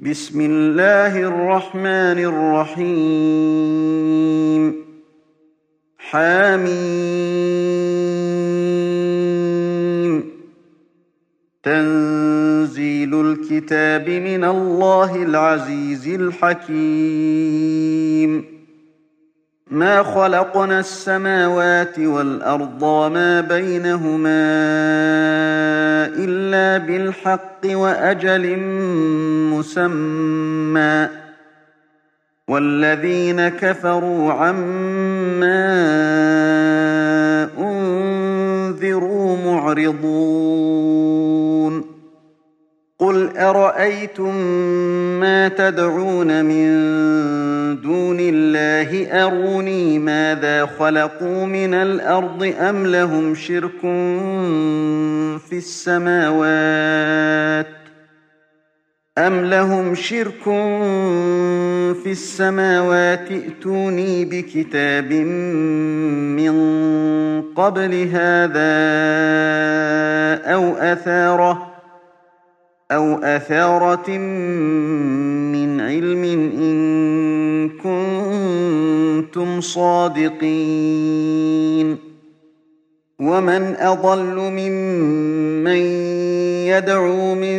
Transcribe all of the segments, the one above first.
بسم الله الرحمن الرحيم. حميم. تنزيل الكتاب من الله العزيز الحكيم. ما خلقنا السماوات والأرض وما بينهما إلا بالحق وأجل مسمى. والذين كفروا عما أنذروا معرضون. قل أرأيتم ما تدعون من دون الله أروني ماذا خلقوا من الأرض أم لهم شرك في السماوات أم لهم شرك في السماوات ائتوني بكتاب من قبل هذا أو أثاره أو أثارة من علم إن كنتم صادقين. ومن أضل ممن يدعو من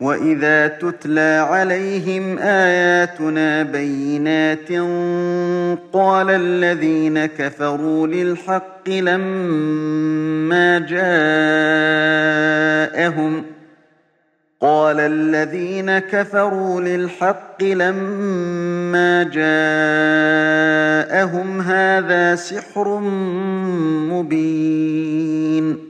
وإذا تتلى عليهم آياتنا بينات قال الذين كفروا للحق لما جاءهم قال الذين كفروا للحق لما جاءهم هذا سحر مبين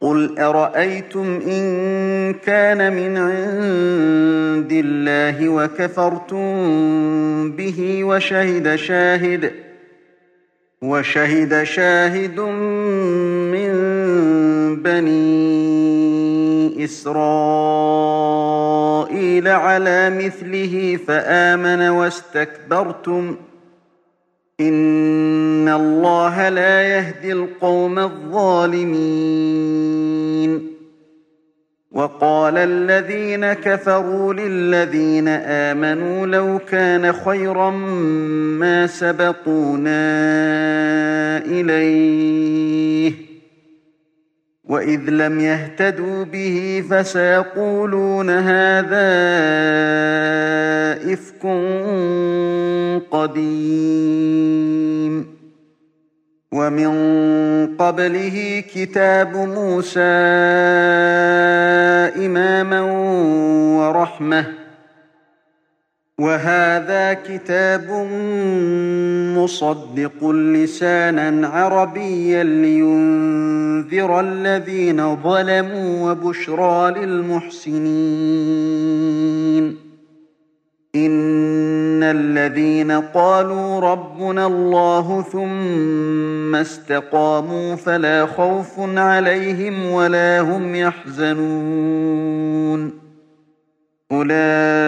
قل أرأيتم إن كان من عند الله وكفرتم به وشهد شاهد وشهد شاهد من بني إسرائيل على مثله فآمن واستكبرتم ۖ إن الله لا يهدي القوم الظالمين وقال الذين كفروا للذين آمنوا لو كان خيرا ما سبقونا إليه وإذ لم يهتدوا به فسيقولون هذا إفك قديم ومن قبله كتاب موسى إماما ورحمة وهذا كتاب مصدق لسانا عربيا لينذر الذين ظلموا وبشرى للمحسنين. إن الذين قالوا ربنا الله ثم استقاموا فلا خوف عليهم ولا هم يحزنون. أولئك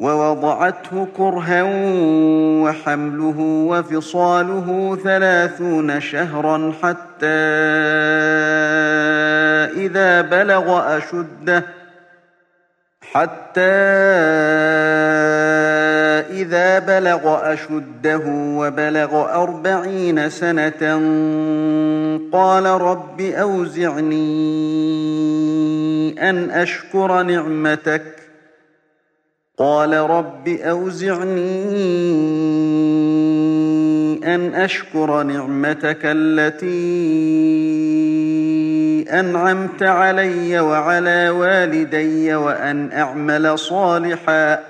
ووضعته كرها وحمله وفصاله ثلاثون شهرا حتى إذا بلغ أشده حتى إذا بلغ أشده وبلغ أربعين سنة قال رب أوزعني أن أشكر نعمتك قال رب أوزعني أن أشكر نعمتك التي أنعمت علي وعلى والدي وأن أعمل صالحا.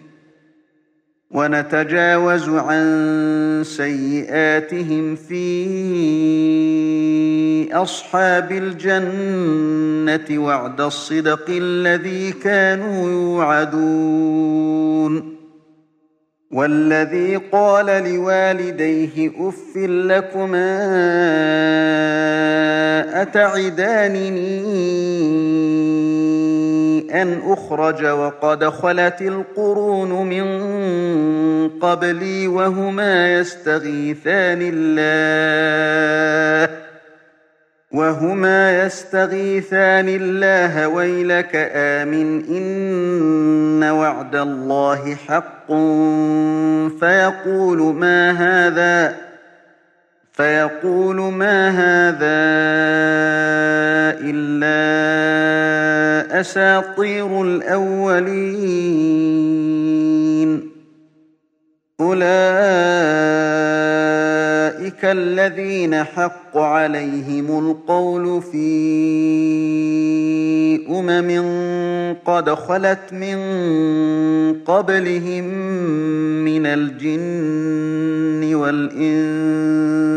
ونتجاوز عن سيئاتهم في أصحاب الجنة وعد الصدق الذي كانوا يوعدون. والذي قال لوالديه أف لكما أتعدانني أن أخرج وقد خلت القرون من قبلي وهما يستغيثان الله وهما يستغيثان الله ويلك آمن إن وعد الله حق فيقول ما هذا فيقول ما هذا إلا أساطير الأولين. أولئك الذين حق عليهم القول في أمم قد خلت من قبلهم من الجن والإنس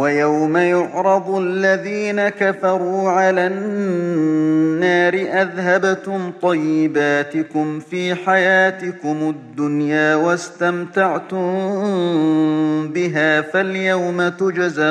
ويوم يعرض الذين كفروا على النار أذهبتم طيباتكم في حياتكم الدنيا واستمتعتم بها فاليوم تجزون.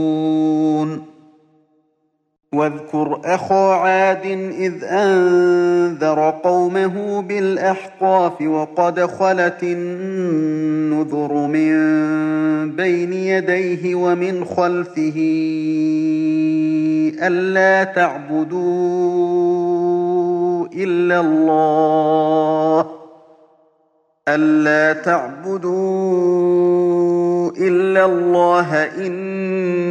واذكر أخا عاد إذ أنذر قومه بالأحقاف وقد خلت النذر من بين يديه ومن خلفه ألا تعبدوا إلا الله ألا تعبدوا إلا الله إني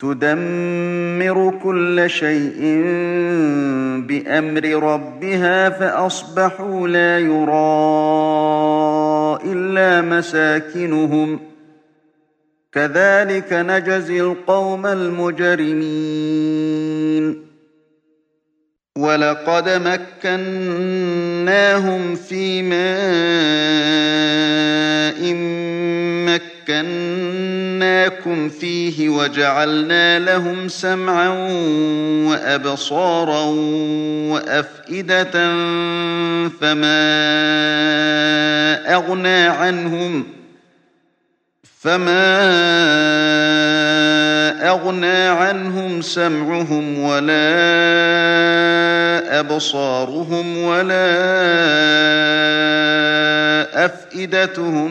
تدمر كل شيء بأمر ربها فأصبحوا لا يرى إلا مساكنهم. كذلك نجزي القوم المجرمين. ولقد مكناهم في ماء مكناكم فيه وجعلنا لهم سمعا وأبصارا وأفئدة فما أغنى عنهم فما أغنى عنهم سمعهم ولا أبصارهم ولا أفئدتهم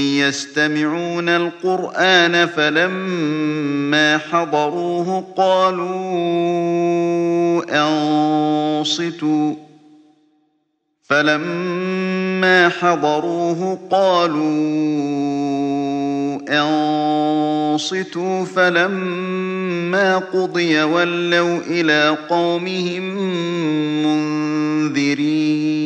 يستمعون القرآن فلما حضروه قالوا أنصتوا. فلما حضروه قالوا أنصتوا. فلما قضي ولوا إلى قومهم منذرين.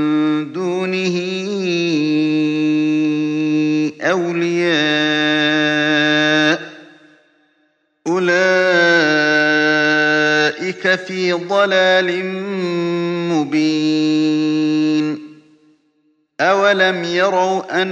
دونه أولياء أولئك في ضلال مبين أولم يروا أن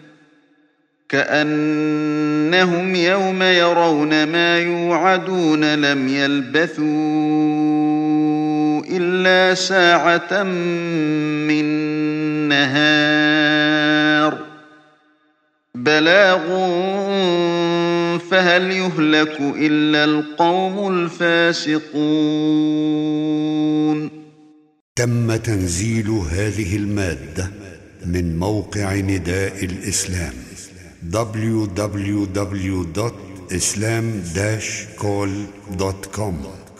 كأنهم يوم يرون ما يوعدون لم يلبثوا إلا ساعة من نهار. بلاغ فهل يهلك إلا القوم الفاسقون؟ تم تنزيل هذه المادة من موقع نداء الإسلام. www.islam-call.com